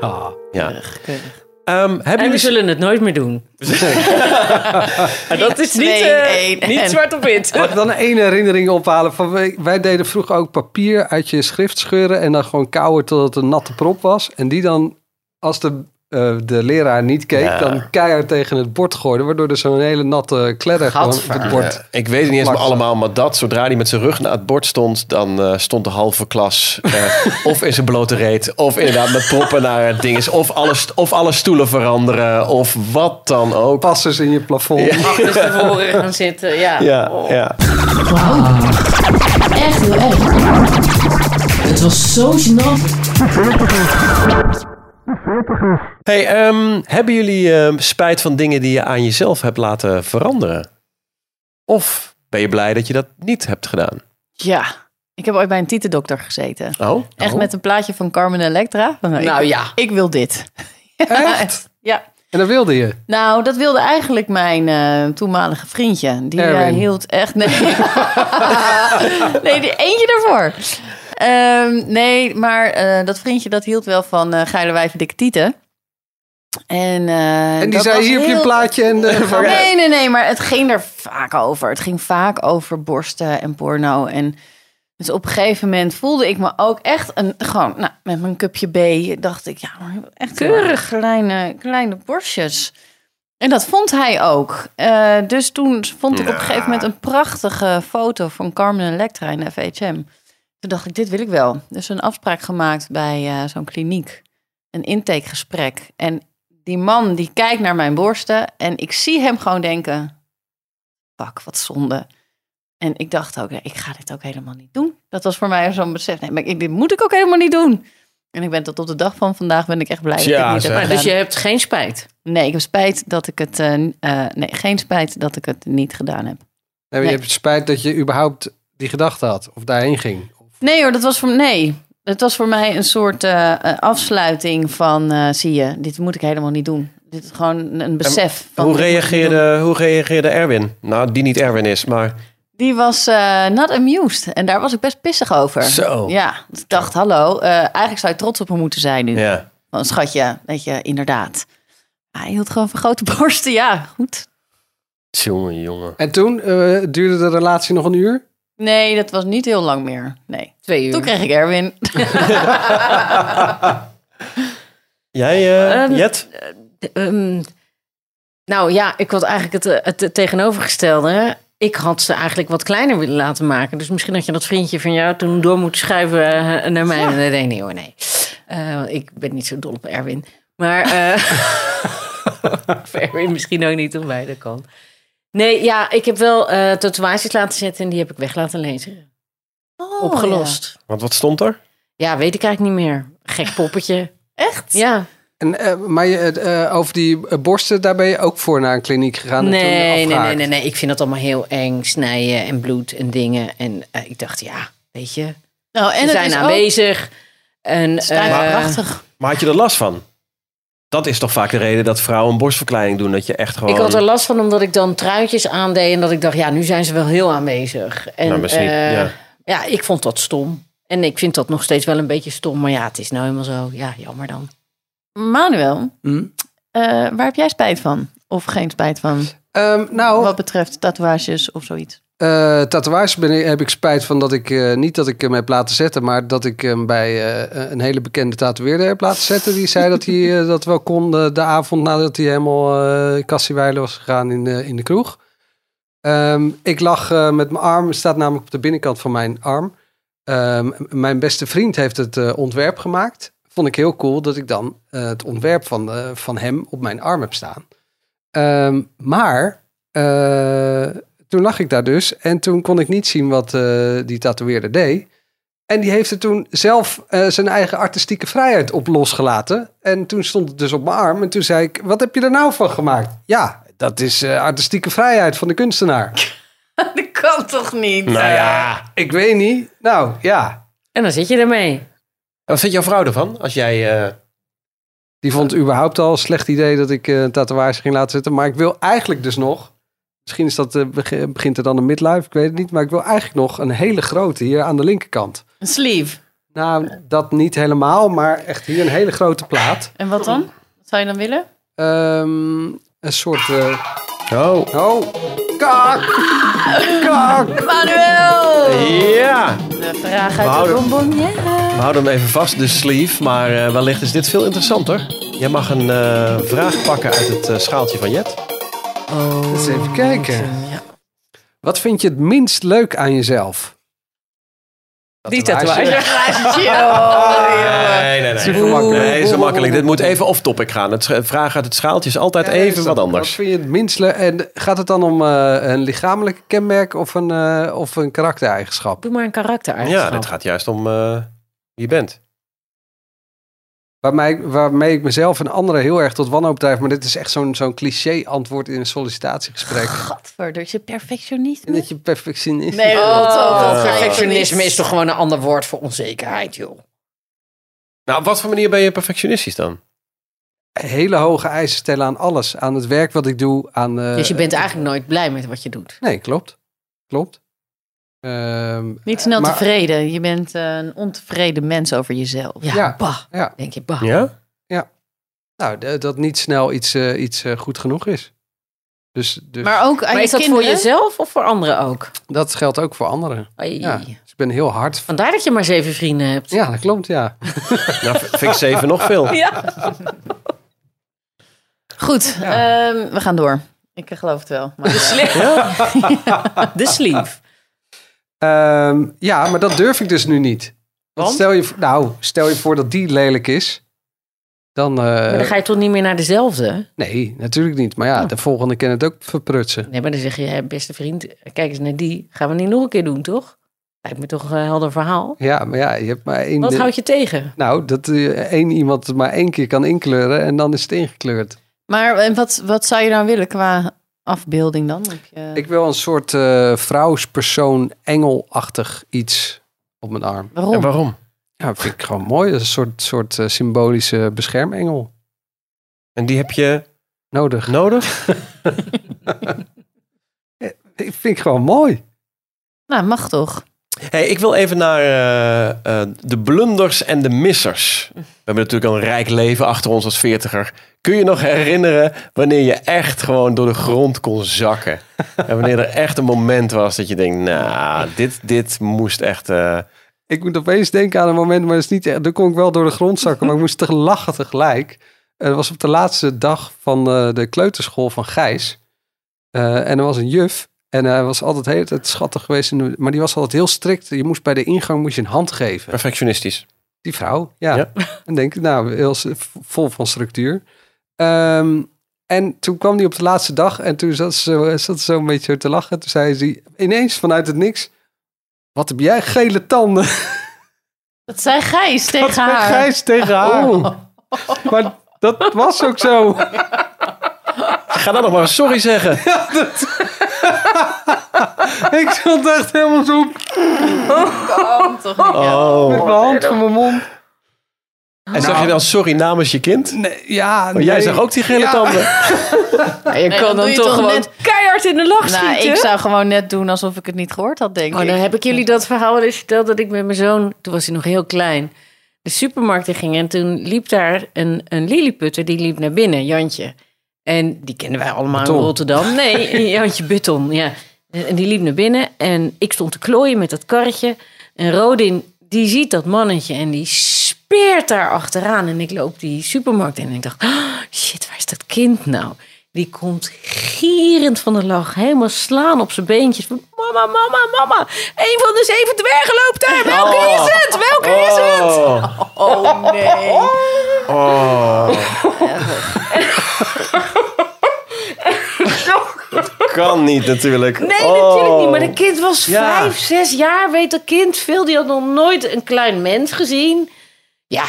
Speaker 9: Ah.
Speaker 8: Ja.
Speaker 7: Keurig, keurig.
Speaker 8: Ehm, hebben
Speaker 3: en we
Speaker 8: jullie...
Speaker 3: zullen het nooit meer doen. Dat is niet, eh, niet
Speaker 7: en-
Speaker 3: zwart op wit.
Speaker 9: Mag ik dan één herinnering ophalen? Van, wij, wij deden vroeger ook papier uit je schrift scheuren en dan gewoon kouwen tot het een natte prop was. En die dan, als de, eh, de leraar niet keek,
Speaker 8: Ja.
Speaker 9: dan keihard tegen het bord gooide. Waardoor er zo'n hele natte kledder gewoon op het bord...
Speaker 8: Ja, ik weet het niet eens allemaal, maar dat, zodra hij met zijn rug naar het bord stond, dan eh, stond de halve klas eh, of in zijn blote reet, of inderdaad met proppen naar het ding is, of alle, st- of alle stoelen veranderen, of wat dan ook.
Speaker 9: Passers in je plafond.
Speaker 3: Achter tevoren gaan zitten. Ja.
Speaker 8: Ja,
Speaker 3: Oh.
Speaker 8: ja.
Speaker 11: Echt heel erg. Het was zo gênant.
Speaker 8: Hey, ehm, hebben jullie ehm, spijt van dingen die je aan jezelf hebt laten veranderen? Of ben je blij dat je dat niet hebt gedaan?
Speaker 7: Ja, ik heb ooit bij een tietendokter gezeten.
Speaker 8: Oh,
Speaker 7: Echt
Speaker 8: oh.
Speaker 7: met een plaatje van Carmen Electra. Van, ik-
Speaker 3: Nou ja.
Speaker 7: Ik wil dit.
Speaker 9: Echt?
Speaker 7: Ja.
Speaker 9: En dat wilde je.
Speaker 7: Nou, dat wilde eigenlijk mijn eh, toenmalige vriendje. Die
Speaker 9: Erwin.
Speaker 7: hield echt... Nee, nee die, eentje daarvoor. Ehm, nee, maar eh, dat vriendje dat hield wel van eh geile wijven dikke tieten. En, eh,
Speaker 9: En die zei, hier heb je een plaatje. En, eh,
Speaker 7: Nee, nee, nee, maar het ging er vaak over. Het ging vaak over borsten en porno. En dus op een gegeven moment voelde ik me ook echt een, gewoon, nou, met mijn cupje B, dacht ik, ja, maar echt keurig kleine, kleine borstjes. En dat vond hij ook. Eh, dus toen vond ik op een gegeven moment een prachtige foto van Carmen Electra in de FHM. Toen dacht ik, dit wil ik wel. Dus een afspraak gemaakt bij eh, zo'n kliniek. Een intakegesprek. En die man die kijkt naar mijn borsten en ik zie hem gewoon denken, fuck, wat zonde. En ik dacht ook, ik ga dit ook helemaal niet doen. Dat was voor mij zo'n besef. Nee, maar ik, dit moet ik ook helemaal niet doen. En ik ben tot op de dag van vandaag ben ik echt blij dat ik niet heb gedaan.
Speaker 3: Dus je hebt geen spijt.
Speaker 7: Nee, ik heb spijt dat ik het. eh, eh, nee, geen spijt dat ik het niet gedaan heb.
Speaker 9: Nee. Je hebt spijt dat je überhaupt die gedachte had. Of daarheen ging.
Speaker 7: Nee hoor, dat was voor nee. Het was voor mij een soort eh, eh, afsluiting van eh, zie je, dit moet ik helemaal niet doen. Dit is gewoon een besef. van,
Speaker 8: Hoe reageerde, hoe reageerde Erwin? Nou, die niet Erwin is, maar...
Speaker 7: Die was eh, not amused. En daar was ik best pissig over.
Speaker 8: Zo.
Speaker 7: Ja, ik dacht, hallo, eh, eigenlijk zou je trots op me moeten zijn nu.
Speaker 8: Ja.
Speaker 7: Van, schatje, weet je, inderdaad. Hij hield gewoon van grote borsten, ja, goed.
Speaker 8: Jongen, jongen.
Speaker 9: En toen eh, duurde de relatie nog een uur.
Speaker 7: Nee, dat was niet heel lang meer. Nee.
Speaker 3: Twee uur.
Speaker 7: Toen kreeg ik Erwin.
Speaker 8: Jij, eh,
Speaker 3: Ehm,
Speaker 8: Jet?
Speaker 3: Ehm, nou ja, ik had eigenlijk het, het tegenovergestelde. Ik had ze eigenlijk wat kleiner willen laten maken. Dus misschien had je dat vriendje van jou toen door moeten schuiven eh, naar mij. Nee, nee, nee hoor, nee. Eh, ik ben niet zo dol op Erwin. Maar eh of Erwin misschien ook niet op mij, dat kan. Nee, ja, ik heb wel eh, tatoeages laten zetten en die heb ik weg laten lezen.
Speaker 7: Oh,
Speaker 3: Opgelost.
Speaker 8: Want wat stond er?
Speaker 3: Ja. weet ik eigenlijk niet meer. Gek poppetje.
Speaker 7: Echt?
Speaker 3: Ja.
Speaker 9: En, eh, maar je, eh, over die borsten, daar ben je ook voor naar een kliniek gegaan. en toen
Speaker 3: Nee, nee, nee, nee, nee. Ik vind dat allemaal heel eng. Snijden en bloed en dingen. En ik dacht, ja, weet je.
Speaker 7: Nou, en
Speaker 3: Ze
Speaker 7: het
Speaker 3: zijn
Speaker 7: is ook-
Speaker 3: aanwezig. En,
Speaker 7: Het is eigenlijk prachtig.
Speaker 8: Maar had je er last van? Dat is toch vaak de reden dat vrouwen een borstverkleining doen. Dat je echt gewoon...
Speaker 3: Ik had er last van omdat ik dan truitjes aandeed. En dat ik dacht, ja, nu zijn ze wel heel aanwezig. En
Speaker 8: Nou, misschien,
Speaker 3: eh,
Speaker 8: ja.
Speaker 3: ja, ik vond dat stom. En ik vind dat nog steeds wel een beetje stom. Maar ja, het is nou helemaal zo. Ja, jammer dan.
Speaker 7: Manuel,
Speaker 9: Hm?
Speaker 7: eh, waar heb jij spijt van? Of geen spijt van?
Speaker 9: Ehm, nou,
Speaker 7: Wat betreft tatoeages of zoiets.
Speaker 9: Eh tatoeages ben ik, heb ik spijt van dat ik eh, niet dat ik hem heb laten zetten, maar dat ik hem bij eh, een hele bekende tatoeëerder heb laten zetten. Die zei dat hij dat wel kon de, avond nadat hij helemaal uh, kassiewijlen was gegaan in de, in de kroeg. Ehm, ik lag met mijn arm, staat namelijk op de binnenkant van mijn arm. Ehm, mijn beste vriend heeft het ontwerp gemaakt. Vond ik heel cool dat ik dan het ontwerp van, van hem op mijn arm heb staan. Ehm, maar toen lag ik daar dus en toen kon ik niet zien wat eh, die tatoeëerder deed. En die heeft er toen zelf eh, zijn eigen artistieke vrijheid op losgelaten. En toen stond het dus op mijn arm. En toen zei ik, wat heb je er nou van gemaakt? Ja, dat is eh, artistieke vrijheid van de kunstenaar.
Speaker 7: dat kan toch niet?
Speaker 8: Nou ja.
Speaker 9: Ik weet niet. Nou, ja.
Speaker 3: En dan zit je ermee.
Speaker 8: Wat vindt jouw vrouw ervan? Als jij... eh,
Speaker 9: Die vond het überhaupt al een slecht idee dat ik eh, een tatoeage ging laten zetten. Maar ik wil eigenlijk dus nog... Misschien is dat, eh, beg- begint er dan een midlife, ik weet het niet. Maar ik wil eigenlijk nog een hele grote hier aan de linkerkant.
Speaker 7: Een sleeve.
Speaker 9: Nou, dat niet helemaal, maar echt hier een hele grote plaat.
Speaker 7: En wat dan? Wat zou je dan willen?
Speaker 9: Ehm, een soort... eh,
Speaker 8: Oh.
Speaker 9: Oh. Kak. Kak.
Speaker 7: Manuel!
Speaker 8: Ja!
Speaker 7: De vraag uit de
Speaker 8: houden-
Speaker 7: bonbon. Ja.
Speaker 8: We houden hem even vast, de sleeve. Maar eh, wellicht is dit veel interessanter. Jij mag een eh, vraag pakken uit het schaaltje van Jet.
Speaker 3: Oh,
Speaker 9: Eens even kijken.
Speaker 3: Ja.
Speaker 9: Wat vind je het minst leuk aan jezelf?
Speaker 3: Die tatoeage.
Speaker 8: Nee, nee, nee.
Speaker 9: Super makkelijk.
Speaker 8: Nee, zo makkelijk. Dit moet even off-topic gaan. Het vraag uit het schaaltje is altijd
Speaker 9: Ja,
Speaker 8: even
Speaker 9: is
Speaker 8: wat anders.
Speaker 9: Wat vind je het minst leuk? En gaat het dan om eh, een lichamelijke kenmerk of een, eh, of een karaktereigenschap?
Speaker 3: Doe maar een karakter
Speaker 8: Ja, dit gaat juist om eh, wie je bent.
Speaker 9: Waarmee, waarmee ik mezelf en anderen heel erg tot wanhoop drijf. Maar dit is echt zo'n zo'n cliché antwoord in een sollicitatiegesprek.
Speaker 7: Gadverder, is je perfectionist?
Speaker 9: En dat je perfectionist
Speaker 7: Nee,
Speaker 3: Oh,
Speaker 7: dat
Speaker 3: perfectionisme is toch gewoon een ander woord voor onzekerheid, joh.
Speaker 8: Nou, op wat voor manier ben je perfectionistisch dan?
Speaker 9: hele hoge eisen stellen aan alles. Aan het werk wat ik doe. Aan, eh,
Speaker 3: dus je bent eigenlijk nooit blij met wat je doet.
Speaker 9: Nee, klopt. Klopt. Ehm,
Speaker 7: Niet snel
Speaker 9: maar-
Speaker 7: tevreden. Je bent eh, een ontevreden mens over jezelf.
Speaker 3: Ja,
Speaker 9: Ja.
Speaker 3: bah.
Speaker 9: Ja.
Speaker 3: Denk je, bah.
Speaker 8: Ja?
Speaker 9: Nou, d- dat niet snel iets, eh, iets eh, goed genoeg is. Dus, dus
Speaker 7: Maar ook aan
Speaker 3: Maar
Speaker 7: je
Speaker 3: is dat
Speaker 7: kinderen?
Speaker 3: voor jezelf of voor anderen ook?
Speaker 9: dat geldt ook voor anderen.
Speaker 3: Ai.
Speaker 9: Ja. Dus ik ben heel hard.
Speaker 3: Vandaar dat je maar zeven vrienden hebt.
Speaker 9: Ja, dat klopt, ja.
Speaker 8: Nou, vind ik zeven nog veel.
Speaker 3: Ja.
Speaker 7: Goed, ehm, we gaan door. Ik geloof het wel. Maar,
Speaker 3: De, sli- de sleeve.
Speaker 9: Ehm, ja, maar dat durf ik dus nu niet. Want
Speaker 3: Want?
Speaker 9: stel je, nou, stel je voor dat die lelijk is. Dan, eh,
Speaker 3: Maar dan ga je toch niet meer naar dezelfde?
Speaker 9: Nee, natuurlijk niet. Maar ja, de volgende kan het ook verprutsen.
Speaker 3: Nee, maar dan zeg je, beste vriend, kijk eens naar die. Gaan we niet nog een keer doen, toch? Lijkt me toch een helder verhaal.
Speaker 9: Ja, maar ja, je hebt maar één...
Speaker 3: Wat houd je tegen?
Speaker 9: Nou, dat eh, één iemand het maar één keer kan inkleuren en dan is het ingekleurd.
Speaker 7: maar en wat, wat zou je nou willen qua afbeelding dan? Heb je...
Speaker 9: Ik wil een soort eh vrouwspersoon, engelachtig iets op mijn arm.
Speaker 7: Waarom?
Speaker 8: En waarom?
Speaker 9: Ja, dat vind ik gewoon mooi. Dat is een soort, soort eh, symbolische beschermengel
Speaker 8: En die heb je
Speaker 9: nodig.
Speaker 8: nodig?
Speaker 9: Ik vind ik gewoon mooi.
Speaker 7: Nou, mag toch?
Speaker 8: Hey, ik wil even naar eh, eh, de blunders en de missers. We hebben natuurlijk al een rijk leven achter ons als veertiger. Kun je nog herinneren wanneer je echt gewoon door de grond kon zakken? en wanneer er echt een moment was dat je denkt, nou, dit, dit moest echt... eh,
Speaker 9: Ik moet opeens denken aan een moment, maar dat is niet echt. Dan kon ik wel door de grond zakken, maar ik moest te lachen tegelijk. Dat was op de laatste dag van de kleuterschool van Gijs. En er was een juf. En hij was altijd heel tijd schattig geweest. in de- maar die was altijd heel strikt. Je moest bij de ingang moest je een hand geven.
Speaker 8: perfectionistisch.
Speaker 9: Die vrouw, ja.
Speaker 8: Ja.
Speaker 9: En denk ik, nou, heel s- vol van structuur. Ehm, en toen kwam die op de laatste dag en toen zat ze, zo, zat ze zo een beetje te lachen. Toen zei ze ineens vanuit het niks, wat heb jij gele tanden?
Speaker 7: Dat zei Gijs
Speaker 9: Dat
Speaker 7: tegen
Speaker 9: zei
Speaker 7: haar.
Speaker 9: Gijs tegen haar.
Speaker 7: Oh.
Speaker 9: Maar dat was ook zo.
Speaker 8: Ga dan nog maar sorry zeggen.
Speaker 9: ik stond echt helemaal zo
Speaker 7: Kan toch niet?
Speaker 8: Oh.
Speaker 9: met mijn hand voor mijn mond.
Speaker 8: En zag je dan sorry namens je kind?
Speaker 9: Nee, ja,
Speaker 8: Maar jij
Speaker 9: nee.
Speaker 8: zag ook die gele
Speaker 9: Ja.
Speaker 8: tanden.
Speaker 3: Ja, je
Speaker 7: Nee,
Speaker 3: kan
Speaker 7: dan
Speaker 3: dan,
Speaker 7: je
Speaker 3: toch
Speaker 7: toch
Speaker 3: gewoon
Speaker 7: net-
Speaker 3: keihard in de lach
Speaker 7: Nou,
Speaker 3: schieten.
Speaker 7: ik zou gewoon net doen alsof ik het niet gehoord had, denk
Speaker 3: Oh,
Speaker 7: ik.
Speaker 3: dan heb ik jullie dat verhaal wel eens verteld dat ik met mijn zoon, toen was hij nog heel klein, de supermarkt in ging. En toen liep daar een, een lilliputter, die liep naar binnen, Jantje. En die kennen wij allemaal in Rotterdam. Nee, Jantje Button, ja. En die liep naar binnen en ik stond te klooien met dat karretje. En Rodin, die ziet dat mannetje en die speert daar achteraan. En ik loop die supermarkt in en ik dacht, "Ah, shit, waar is dat kind nou? Die komt gierend van de lach, helemaal slaan op zijn beentjes. Mama, mama, mama, een van de zeven dwergen loopt daar. Welke is het? Welke is het?
Speaker 8: Oh.
Speaker 7: Oh nee.
Speaker 8: Oh. kan niet natuurlijk.
Speaker 3: Nee,
Speaker 8: Oh.
Speaker 3: natuurlijk niet. Maar dat kind was
Speaker 8: Ja.
Speaker 3: vijf, zes jaar. Weet dat kind veel. Die had nog nooit een klein mens gezien. Ja,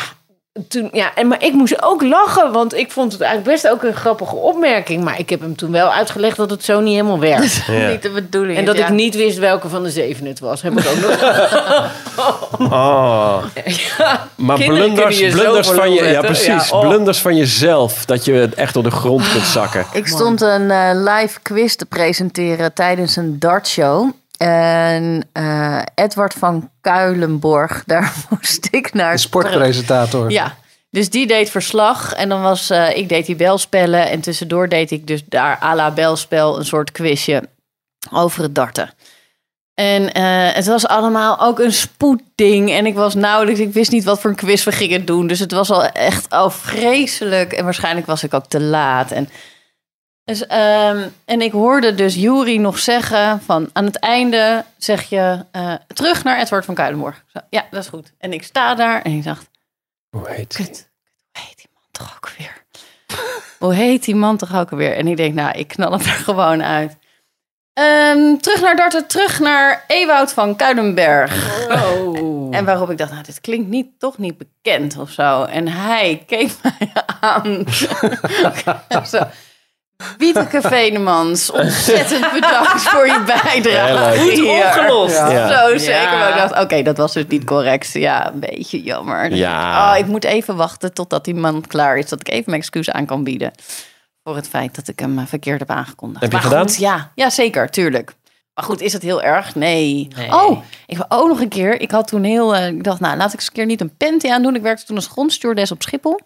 Speaker 3: toen, ja en, maar ik moest ook lachen. Want ik vond het eigenlijk best ook een grappige opmerking. Maar ik heb hem toen wel uitgelegd dat het zo niet helemaal werkt.
Speaker 8: Ja.
Speaker 7: Niet de bedoeling.
Speaker 3: En dat
Speaker 7: ja.
Speaker 3: ik niet wist welke van de zeven het was. Heb ik ook nog.
Speaker 8: Oh.
Speaker 3: ja,
Speaker 8: Maar blunders,
Speaker 3: je
Speaker 8: blunders van je, ja precies,
Speaker 3: Ja, oh.
Speaker 8: blunders van jezelf, dat je echt door de grond kunt zakken.
Speaker 7: Ik stond een eh, live quiz te presenteren tijdens een dartshow. En eh, Edward van Kuilenborg, daar moest ik naar.
Speaker 9: De sportpresentator.
Speaker 7: Ja, dus die deed verslag. En dan was, eh, ik deed die belspellen. En tussendoor deed ik dus daar à la belspel een soort quizje over het darten. En eh, het was allemaal ook een spoedding. En ik was nauwelijks, ik wist niet wat voor een quiz we gingen doen. Dus het was al echt oh, vreselijk. En waarschijnlijk was ik ook te laat. En, dus, ehm, en ik hoorde dus Jury nog zeggen van aan het einde zeg je eh, terug naar Edward van Kuilenborg. Zo, ja, dat is goed. En ik sta daar en ik dacht,
Speaker 8: Hoe heet
Speaker 7: Kut. Hoe heet die man toch ook weer? Hoe heet die man toch ook weer? En ik denk, nou, ik knal het er gewoon uit. Ehm, terug naar Darten, terug naar Ewoud van Kuidenberg.
Speaker 3: Oh.
Speaker 7: En waarop ik dacht, nou, dit klinkt niet, toch niet bekend of zo. En hij keek mij aan. zo. Wieteke Venemans, ontzettend bedankt voor je bijdrage.
Speaker 3: Goed opgelost.
Speaker 8: Ja.
Speaker 7: Zo zeker.
Speaker 3: Ja.
Speaker 7: Maar ik dacht, oké, dat was dus niet correct. Ja, een beetje jammer.
Speaker 8: Ja.
Speaker 7: Oh, ik moet even wachten totdat die man klaar is. Dat ik even mijn excuus aan kan bieden. Voor het feit dat ik hem eh, verkeerd heb aangekondigd.
Speaker 8: Heb je
Speaker 7: maar
Speaker 8: gedaan?
Speaker 7: Goed, ja. ja, zeker, tuurlijk. Maar goed, is dat heel erg? Nee.
Speaker 3: Nee.
Speaker 7: Oh, ik wil ook nog een keer. Ik had toen heel. eh, ik dacht, nou, laat ik eens een keer niet een panty aandoen. Ik werkte toen als grondstewardess op Schiphol.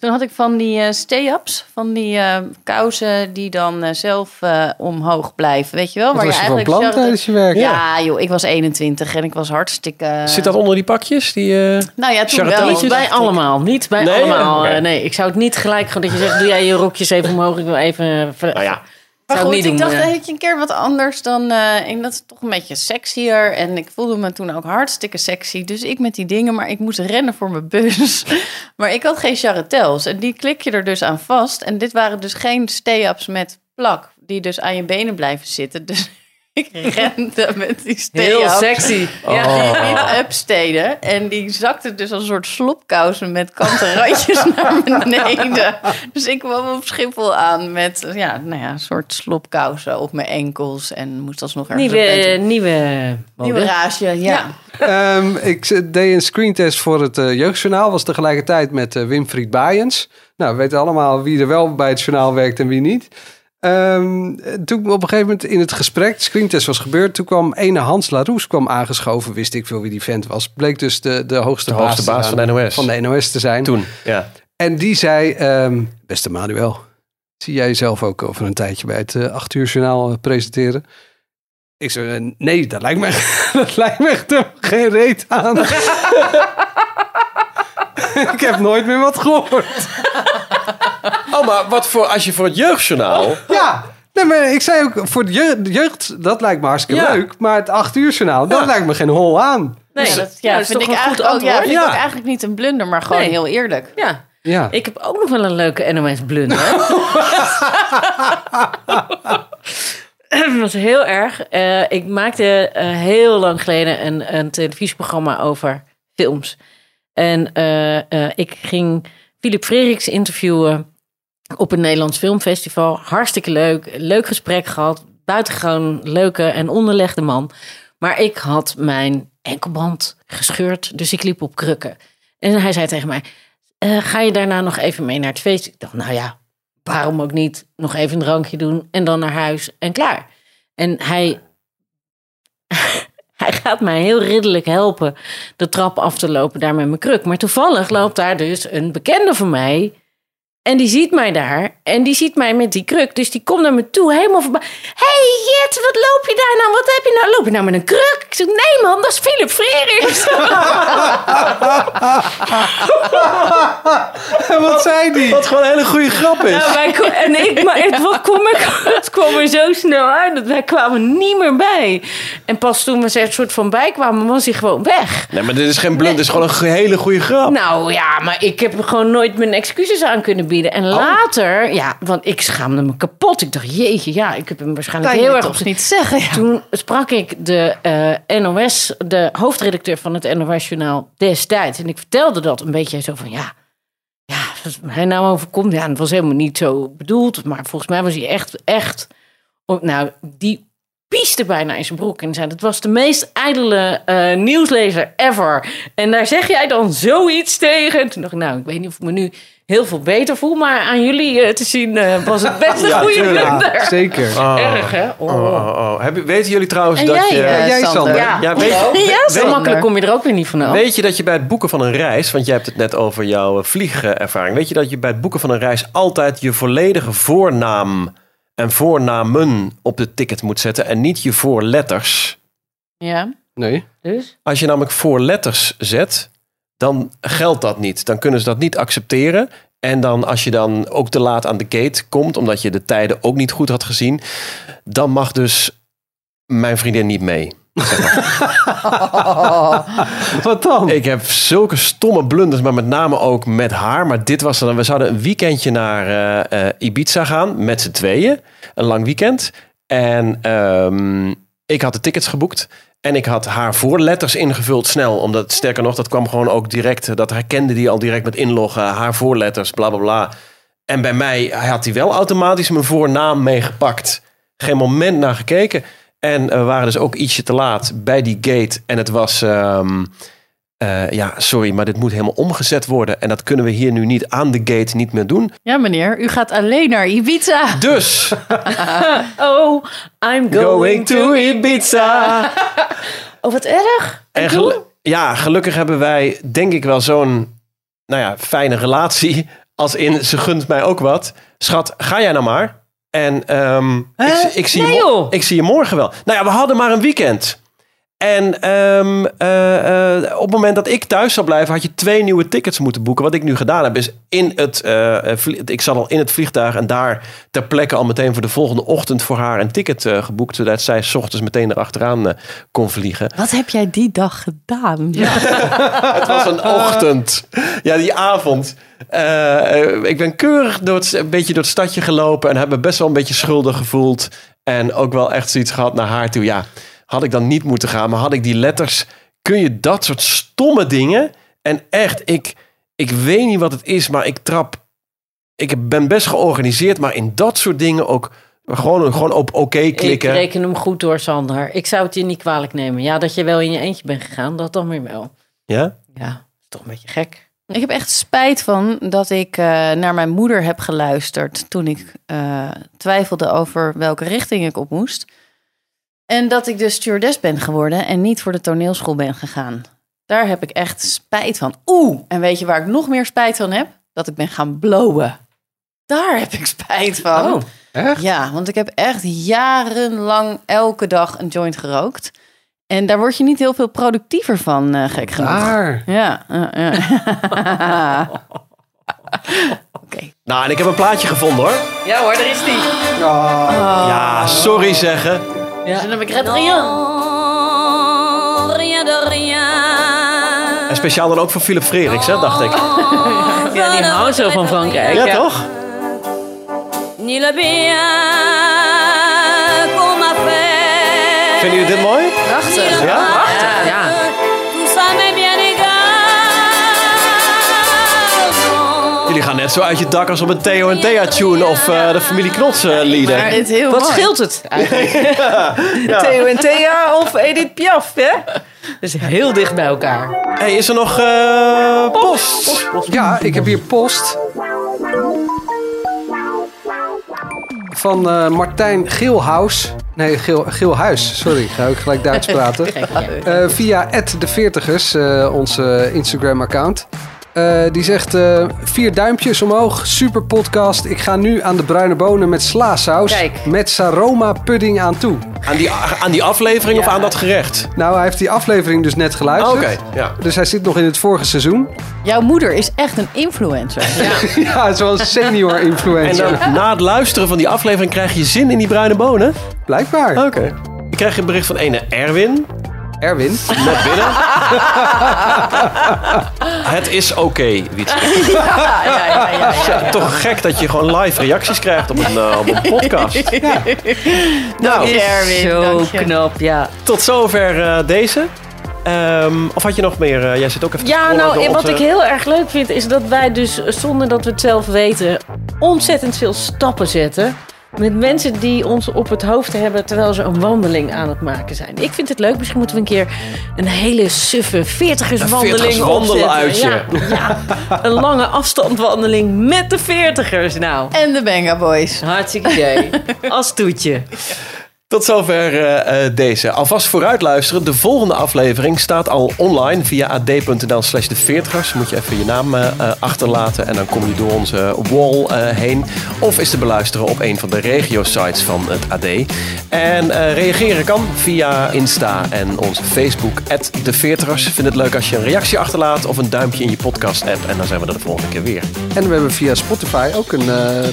Speaker 7: Toen had ik van die eh, stay-ups, van die eh, kousen die dan eh, zelf eh, omhoog blijven. Weet je wel?
Speaker 9: Wat was je van plan
Speaker 7: charre-
Speaker 9: tijdens je werk?
Speaker 7: Ja, joh, ik was 21 en ik was hartstikke.
Speaker 8: Zit dat onder die pakjes? Die, eh,
Speaker 7: Nou ja, toen wel.
Speaker 3: bij allemaal, niet bij
Speaker 8: Nee?
Speaker 3: allemaal. Nee, ik zou het niet gelijk gewoon dat je zegt, doe jij je rokjes even omhoog, ik wil even...
Speaker 8: nou ja,
Speaker 7: Maar
Speaker 3: Zou
Speaker 7: goed,
Speaker 3: ik niet
Speaker 7: ik dacht,
Speaker 3: eh.
Speaker 7: weet je, een keer wat anders dan... eh en dat is toch een beetje sexier. En ik voelde me toen ook hartstikke sexy. Dus ik met die dingen, maar ik moest rennen voor mijn bus. maar ik had geen charretels. En die klik je er dus aan vast. En dit waren dus geen stay-ups met plak. Die dus aan je benen blijven zitten. Dus ik rende met die stay-up.
Speaker 3: Heel sexy.
Speaker 7: Ja,
Speaker 8: Oh.
Speaker 7: niet upsteden. En die zakte dus als een soort slopkousen met kanten randjes naar beneden. Dus ik kwam op Schiphol aan met ja, nou ja, een soort slopkousen op mijn enkels. En moest alsnog ergens
Speaker 3: Nieuwe,
Speaker 7: bed-
Speaker 3: nieuwe
Speaker 7: nieuwe rage. Ja.
Speaker 9: Ehm, ik deed een screentest voor het eh, Jeugdjournaal. Was tegelijkertijd met eh, Winfried Baaiens. Nou, we weten allemaal wie er wel bij het journaal werkt en wie niet. Ehm, toen op een gegeven moment in het gesprek, de screentest was gebeurd. Toen kwam ene Hans Laroes kwam aangeschoven. Wist ik veel wie die vent was. Bleek dus de, de hoogste,
Speaker 8: De hoogste
Speaker 9: te
Speaker 8: baas
Speaker 9: zijn-
Speaker 8: van de NOS.
Speaker 9: Van de NOS te zijn.
Speaker 8: toen. Ja.
Speaker 9: En die zei, ehm, beste Manuel, zie jij jezelf ook over een tijdje bij het eh, acht uur journaal eh, presenteren? Ik zei, eh, nee, dat lijkt me, dat lijkt me echt geen reet aan. ik heb nooit meer wat gehoord.
Speaker 8: Oh, maar wat voor, als je voor het jeugdjournaal...
Speaker 9: Ja, nee, maar ik zei ook, voor de jeugd, dat lijkt me hartstikke
Speaker 8: Ja.
Speaker 9: leuk. Maar het acht uur journaal, dat lijkt me geen hol aan.
Speaker 3: Nee,
Speaker 7: Ja,
Speaker 3: dat, ja, dat
Speaker 7: vind ik eigenlijk ook, ja,
Speaker 3: antwoord.
Speaker 7: vind ik eigenlijk niet een blunder, maar gewoon
Speaker 3: Nee.
Speaker 7: heel eerlijk.
Speaker 3: Ja.
Speaker 9: Ja,
Speaker 3: Ik heb ook nog wel een leuke NOS-blunder. Dat was heel erg. Eh, ik maakte eh, heel lang geleden een, een televisieprogramma over films. En eh, eh, ik ging Philip Frederiks interviewen op een Nederlands filmfestival. Hartstikke leuk. Leuk gesprek gehad. Buitengewoon leuke en onderlegde man. Maar ik had mijn enkelband gescheurd, dus ik liep op krukken. En hij zei tegen mij, eh, ga je daarna nog even mee naar het feest? Ik dacht, nou ja, waarom ook niet? Nog even een drankje doen en dan naar huis en klaar. En hij, hij gaat mij heel ridderlijk helpen de trap af te lopen daar met mijn kruk. Maar toevallig loopt daar dus een bekende van mij. En die ziet mij daar. En die ziet mij met die kruk. Dus die komt naar me toe, helemaal voorbij. hey Jet, wat loop je daar nou? Wat heb je nou? Loop je nou met een kruk? Ik zeg, nee man, dat is Philip Frerichs.
Speaker 9: wat zei die?
Speaker 8: Wat gewoon een hele goede grap is.
Speaker 3: Ja, wij, en ik, maar het, wat kwam er, het kwam er zo snel uit dat wij kwamen niet meer bij. En pas toen we er een soort van bij kwamen, was hij gewoon weg.
Speaker 8: Nee, maar dit is geen blunder. Dit is gewoon een hele goede grap.
Speaker 3: Nou ja, maar ik heb gewoon nooit mijn excuses aan kunnen bieden. En later, ja, want ik schaamde me kapot. Ik dacht, jeetje, ja, ik heb hem waarschijnlijk
Speaker 7: Kan je
Speaker 3: heel erg op
Speaker 7: niet zeggen? Ja.
Speaker 3: Toen sprak ik de eh, NOS, de hoofdredacteur van het NOS-journaal destijds. En ik vertelde dat een beetje zo van, ja, ja, wat mij nou overkomt. Ja, het was helemaal niet zo bedoeld. Maar volgens mij was hij echt, echt, oh, nou, die pieste bijna in zijn broek. En zei, dat was de meest ijdele eh, nieuwslezer ever. En daar zeg jij dan zoiets tegen. En toen dacht ik, nou, ik weet niet of ik me nu heel veel beter voel. Maar aan jullie eh, te zien eh, was het best een
Speaker 8: Ja,
Speaker 3: goede blunder.
Speaker 9: Zeker.
Speaker 3: Erg, hè? Oh.
Speaker 8: Oh, oh, oh. Heb je- weten jullie trouwens
Speaker 7: En
Speaker 8: dat
Speaker 7: jij,
Speaker 8: je...
Speaker 7: eh,
Speaker 9: jij,
Speaker 7: Sander?
Speaker 9: Sander?
Speaker 3: Ja,
Speaker 8: Ja, weet,
Speaker 3: ja,
Speaker 8: weet-
Speaker 3: zo makkelijk kom je er ook weer niet vanaf.
Speaker 8: Weet je dat je bij het boeken van een reis, want jij hebt het net over jouw vliegervaring, weet je dat je bij het boeken van een reis altijd je volledige voornaam en voornamen op de ticket moet zetten en niet je voorletters?
Speaker 7: Ja.
Speaker 9: Nee.
Speaker 3: Dus?
Speaker 8: Als je namelijk voorletters zet, dan geldt dat niet. Dan kunnen ze dat niet accepteren. En dan als je dan ook te laat aan de gate komt, omdat je de tijden ook niet goed had gezien, dan mag dus mijn vriendin niet mee.
Speaker 9: Wat dan?
Speaker 8: Ik heb zulke stomme blunders, maar met name ook met haar. Maar dit was dan, we zouden een weekendje naar eh, eh, Ibiza gaan met z'n tweeën. Een lang weekend. En ehm, ik had de tickets geboekt. En ik had haar voorletters ingevuld snel. Omdat, sterker nog, dat kwam gewoon ook direct. Dat herkende die al direct met inloggen. Haar voorletters, bla bla bla. En bij mij had hij wel automatisch mijn voornaam meegepakt. Geen moment naar gekeken. En we waren dus ook ietsje te laat bij die gate. En het was, ehm, eh, ja, sorry, maar dit moet helemaal omgezet worden. En dat kunnen we hier nu niet aan de gate niet meer doen.
Speaker 7: Ja, meneer, u gaat alleen naar Ibiza.
Speaker 8: Dus,
Speaker 3: Oh, I'm going, to Ibiza. oh, wat erg.
Speaker 8: en gelu- ja, gelukkig hebben wij denk ik wel zo'n nou ja, fijne relatie. Als in, ze gunt mij ook wat. Schat, ga jij nou maar. En ehm, ik, zie- ik, zie
Speaker 3: Nee,
Speaker 8: je mo-
Speaker 3: joh.
Speaker 8: ik zie je morgen wel. Nou ja, we hadden maar een weekend. En ehm, eh, eh, op het moment dat ik thuis zou blijven, had je twee nieuwe tickets moeten boeken. Wat ik nu gedaan heb, is in het. vlie- ik zat al in het vliegtuig en daar ter plekke al meteen voor de volgende ochtend voor haar een ticket geboekt. Zodat zij 's ochtends meteen erachteraan kon vliegen.
Speaker 7: Wat heb jij die dag gedaan?
Speaker 8: Het was een ochtend. Ja, die avond. Ik ben keurig door het, een beetje door het stadje gelopen en heb me best wel een beetje schuldig gevoeld. En ook wel echt zoiets gehad naar haar toe. Ja, had ik dan niet moeten gaan, maar had ik die letters. Kun je dat soort stomme dingen? En echt, ik, ik weet niet wat het is, maar ik trap. Ik ben best georganiseerd, maar in dat soort dingen ook gewoon, gewoon op oké
Speaker 3: Ik
Speaker 8: klikken.
Speaker 3: reken hem goed door, Sander. Ik zou het je niet kwalijk nemen. Ja, dat je wel in je eentje bent gegaan, dat dan weer wel.
Speaker 8: Ja?
Speaker 3: Ja, is toch een beetje gek.
Speaker 7: Ik heb echt spijt van dat ik eh, naar mijn moeder heb geluisterd toen ik eh, twijfelde over welke richting ik op moest. En dat ik dus stewardess ben geworden en niet voor de toneelschool ben gegaan. Daar heb ik echt spijt van. Oeh, en weet je waar ik nog meer spijt van heb? Dat ik ben gaan blowen. Daar heb ik spijt van.
Speaker 3: Oh,
Speaker 9: Echt?
Speaker 7: Ja, want ik heb echt jarenlang elke dag een joint gerookt. En daar word je niet heel veel productiever van, eh, gek genoeg. Ja, ja. Oké.
Speaker 8: Nou, en ik heb een plaatje gevonden hoor.
Speaker 3: Ja hoor, daar is die.
Speaker 8: Ja, sorry zeggen.
Speaker 3: Ja. Dan heb ik red rien.
Speaker 8: En speciaal dan ook voor Philip Freriks, hè, dacht ik.
Speaker 3: Ja, die houdt zo van Frankrijk.
Speaker 8: Ja, toch? Vinden jullie dit mooi?
Speaker 7: Prachtig.
Speaker 8: Ja?
Speaker 3: Ja.
Speaker 8: Net zo uit je dak als op een Theo en Thea tune of eh, de familie Knots eh, lieder.
Speaker 7: Maar heel
Speaker 3: Wat
Speaker 7: mooi.
Speaker 3: scheelt het eigenlijk? Theo en Thea of Edith Piaf, hè? Dus heel dicht bij elkaar.
Speaker 8: Hey, is er nog eh, post?
Speaker 9: Ja, ik heb hier post. Van eh, Martijn Geelhuis. Nee, Geel, Geelhuis. Sorry, ga ik gelijk Duits praten. Eh, via de Veertigers, eh onze Instagram-account. Eh, die zegt eh, vier duimpjes omhoog. Super podcast. Ik ga nu aan de bruine bonen met slaasaus.
Speaker 3: Kijk.
Speaker 9: Met Saroma pudding aan toe.
Speaker 8: Aan die, aan die aflevering of aan dat gerecht?
Speaker 9: Nou, hij heeft die aflevering dus net geluisterd.
Speaker 8: Oké, ja.
Speaker 9: Dus hij zit nog in het vorige seizoen.
Speaker 7: Jouw moeder is echt een influencer.
Speaker 9: ja, het is wel een senior
Speaker 8: En
Speaker 9: influencer.
Speaker 8: dan na het luisteren van die aflevering krijg je zin in die bruine bonen?
Speaker 9: Blijkbaar.
Speaker 8: Oké. Ik krijg een bericht van ene Erwin.
Speaker 9: Erwin.
Speaker 8: Net binnen. Het is oké, Wietse.
Speaker 7: ja, ja, ja, ja, ja.
Speaker 8: Toch gek dat je gewoon live reacties krijgt op een, eh, op een podcast. Nou,
Speaker 7: je, Erwin,
Speaker 3: Zo knap, ja.
Speaker 8: tot zover eh, deze. Ehm, of had je nog meer? eh, jij zit ook even te
Speaker 3: Ja, nou, wat
Speaker 8: onze-
Speaker 3: ik heel erg leuk vind, is dat wij dus, zonder dat we het zelf weten, ontzettend veel stappen zetten. Met mensen die ons op het hoofd hebben terwijl ze een wandeling aan het maken zijn. Ik vind het leuk. Misschien moeten we een keer een hele suffe 40erswandeling
Speaker 8: Een 40ers wandeluitje.
Speaker 3: opzetten. Ja, ja, een lange afstandwandeling met de 40ers. Nou,
Speaker 7: En de Benga Boys.
Speaker 3: hartstikke idee. Als toetje.
Speaker 8: Tot zover eh, eh, deze. Alvast vooruit luisteren. De volgende aflevering staat al online via ad.nl slash de veertigers. Moet je even je naam eh, achterlaten en dan kom je door onze wall heen. Of is te beluisteren op een van de regio-sites van het AD. En reageren kan via Insta en onze Facebook, de veertigers. Vind het leuk als je een reactie achterlaat of een duimpje in je podcast-app. En dan zijn we er de volgende keer weer.
Speaker 9: En we hebben via Spotify ook een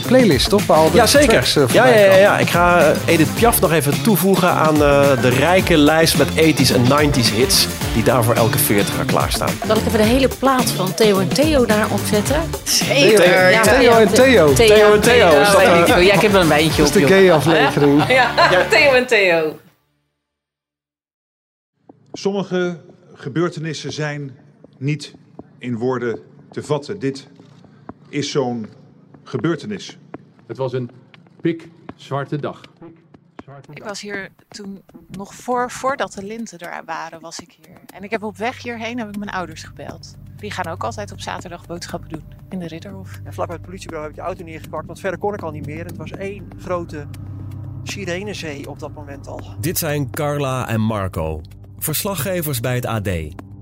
Speaker 9: playlist, toch? Waar al de
Speaker 8: Ja, zeker. ja, ja, ja, ja. Ik ga Edith Piaf nog even toevoegen aan eh, de rijke lijst met 80s en 90s hits. Die daar voor elke 40er klaarstaan.
Speaker 3: Zal ik even de hele plaat van Theo en Theo daar opzetten?
Speaker 7: Zeker.
Speaker 3: Ja,
Speaker 9: Theo en Theo.
Speaker 8: Theo en Theo, is dat,
Speaker 3: weet
Speaker 8: eh.
Speaker 3: Ja, ik heb wel een wijntje
Speaker 9: Dat
Speaker 3: op.
Speaker 9: is de gay aflevering.
Speaker 3: Ja, Theo en Theo.
Speaker 12: Sommige gebeurtenissen zijn niet in woorden te vatten. Dit is zo'n gebeurtenis.
Speaker 13: Het was een pikzwarte dag. Ik was hier toen nog voor, voordat de linten er waren, was ik hier. En ik heb op weg hierheen heb ik mijn ouders gebeld. Die gaan ook altijd op zaterdag boodschappen doen in de Ridderhof.
Speaker 14: En vlak bij het politiebureau heb ik de auto neergepakt, want verder kon ik al niet meer. Het was één grote sirenezee op dat moment al.
Speaker 8: Dit zijn Carla en Marco, verslaggevers bij het AD.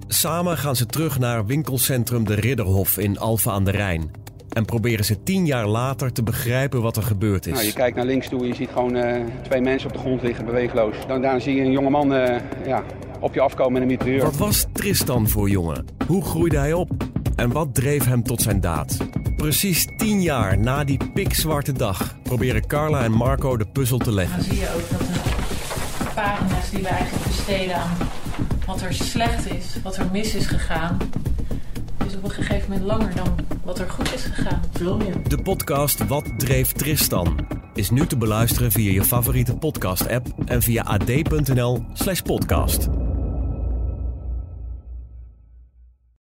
Speaker 8: Samen gaan ze terug naar winkelcentrum De Ridderhof in Alphen aan de Rijn. En proberen ze tien jaar later te begrijpen wat er gebeurd is.
Speaker 15: Nou, je kijkt naar links toe en je ziet gewoon uh, twee mensen op de grond liggen, beweegloos. Dan daarna zie je een jonge man uh, ja, op je afkomen met een mitrailleur.
Speaker 8: Wat was Tristan voor jongen? Hoe groeide hij op? En wat dreef hem tot zijn daad? Precies tien jaar na die pikzwarte dag proberen Carla en Marco de puzzel te leggen.
Speaker 3: Dan zie je ook dat de pagina's die we eigenlijk besteden aan wat er slecht is, wat er mis is gegaan, op een gegeven moment langer dan wat er goed is gegaan. Veel meer.
Speaker 8: De podcast Wat dreef Tristan is nu te beluisteren via je favoriete podcast-app en via ad.nl/podcast.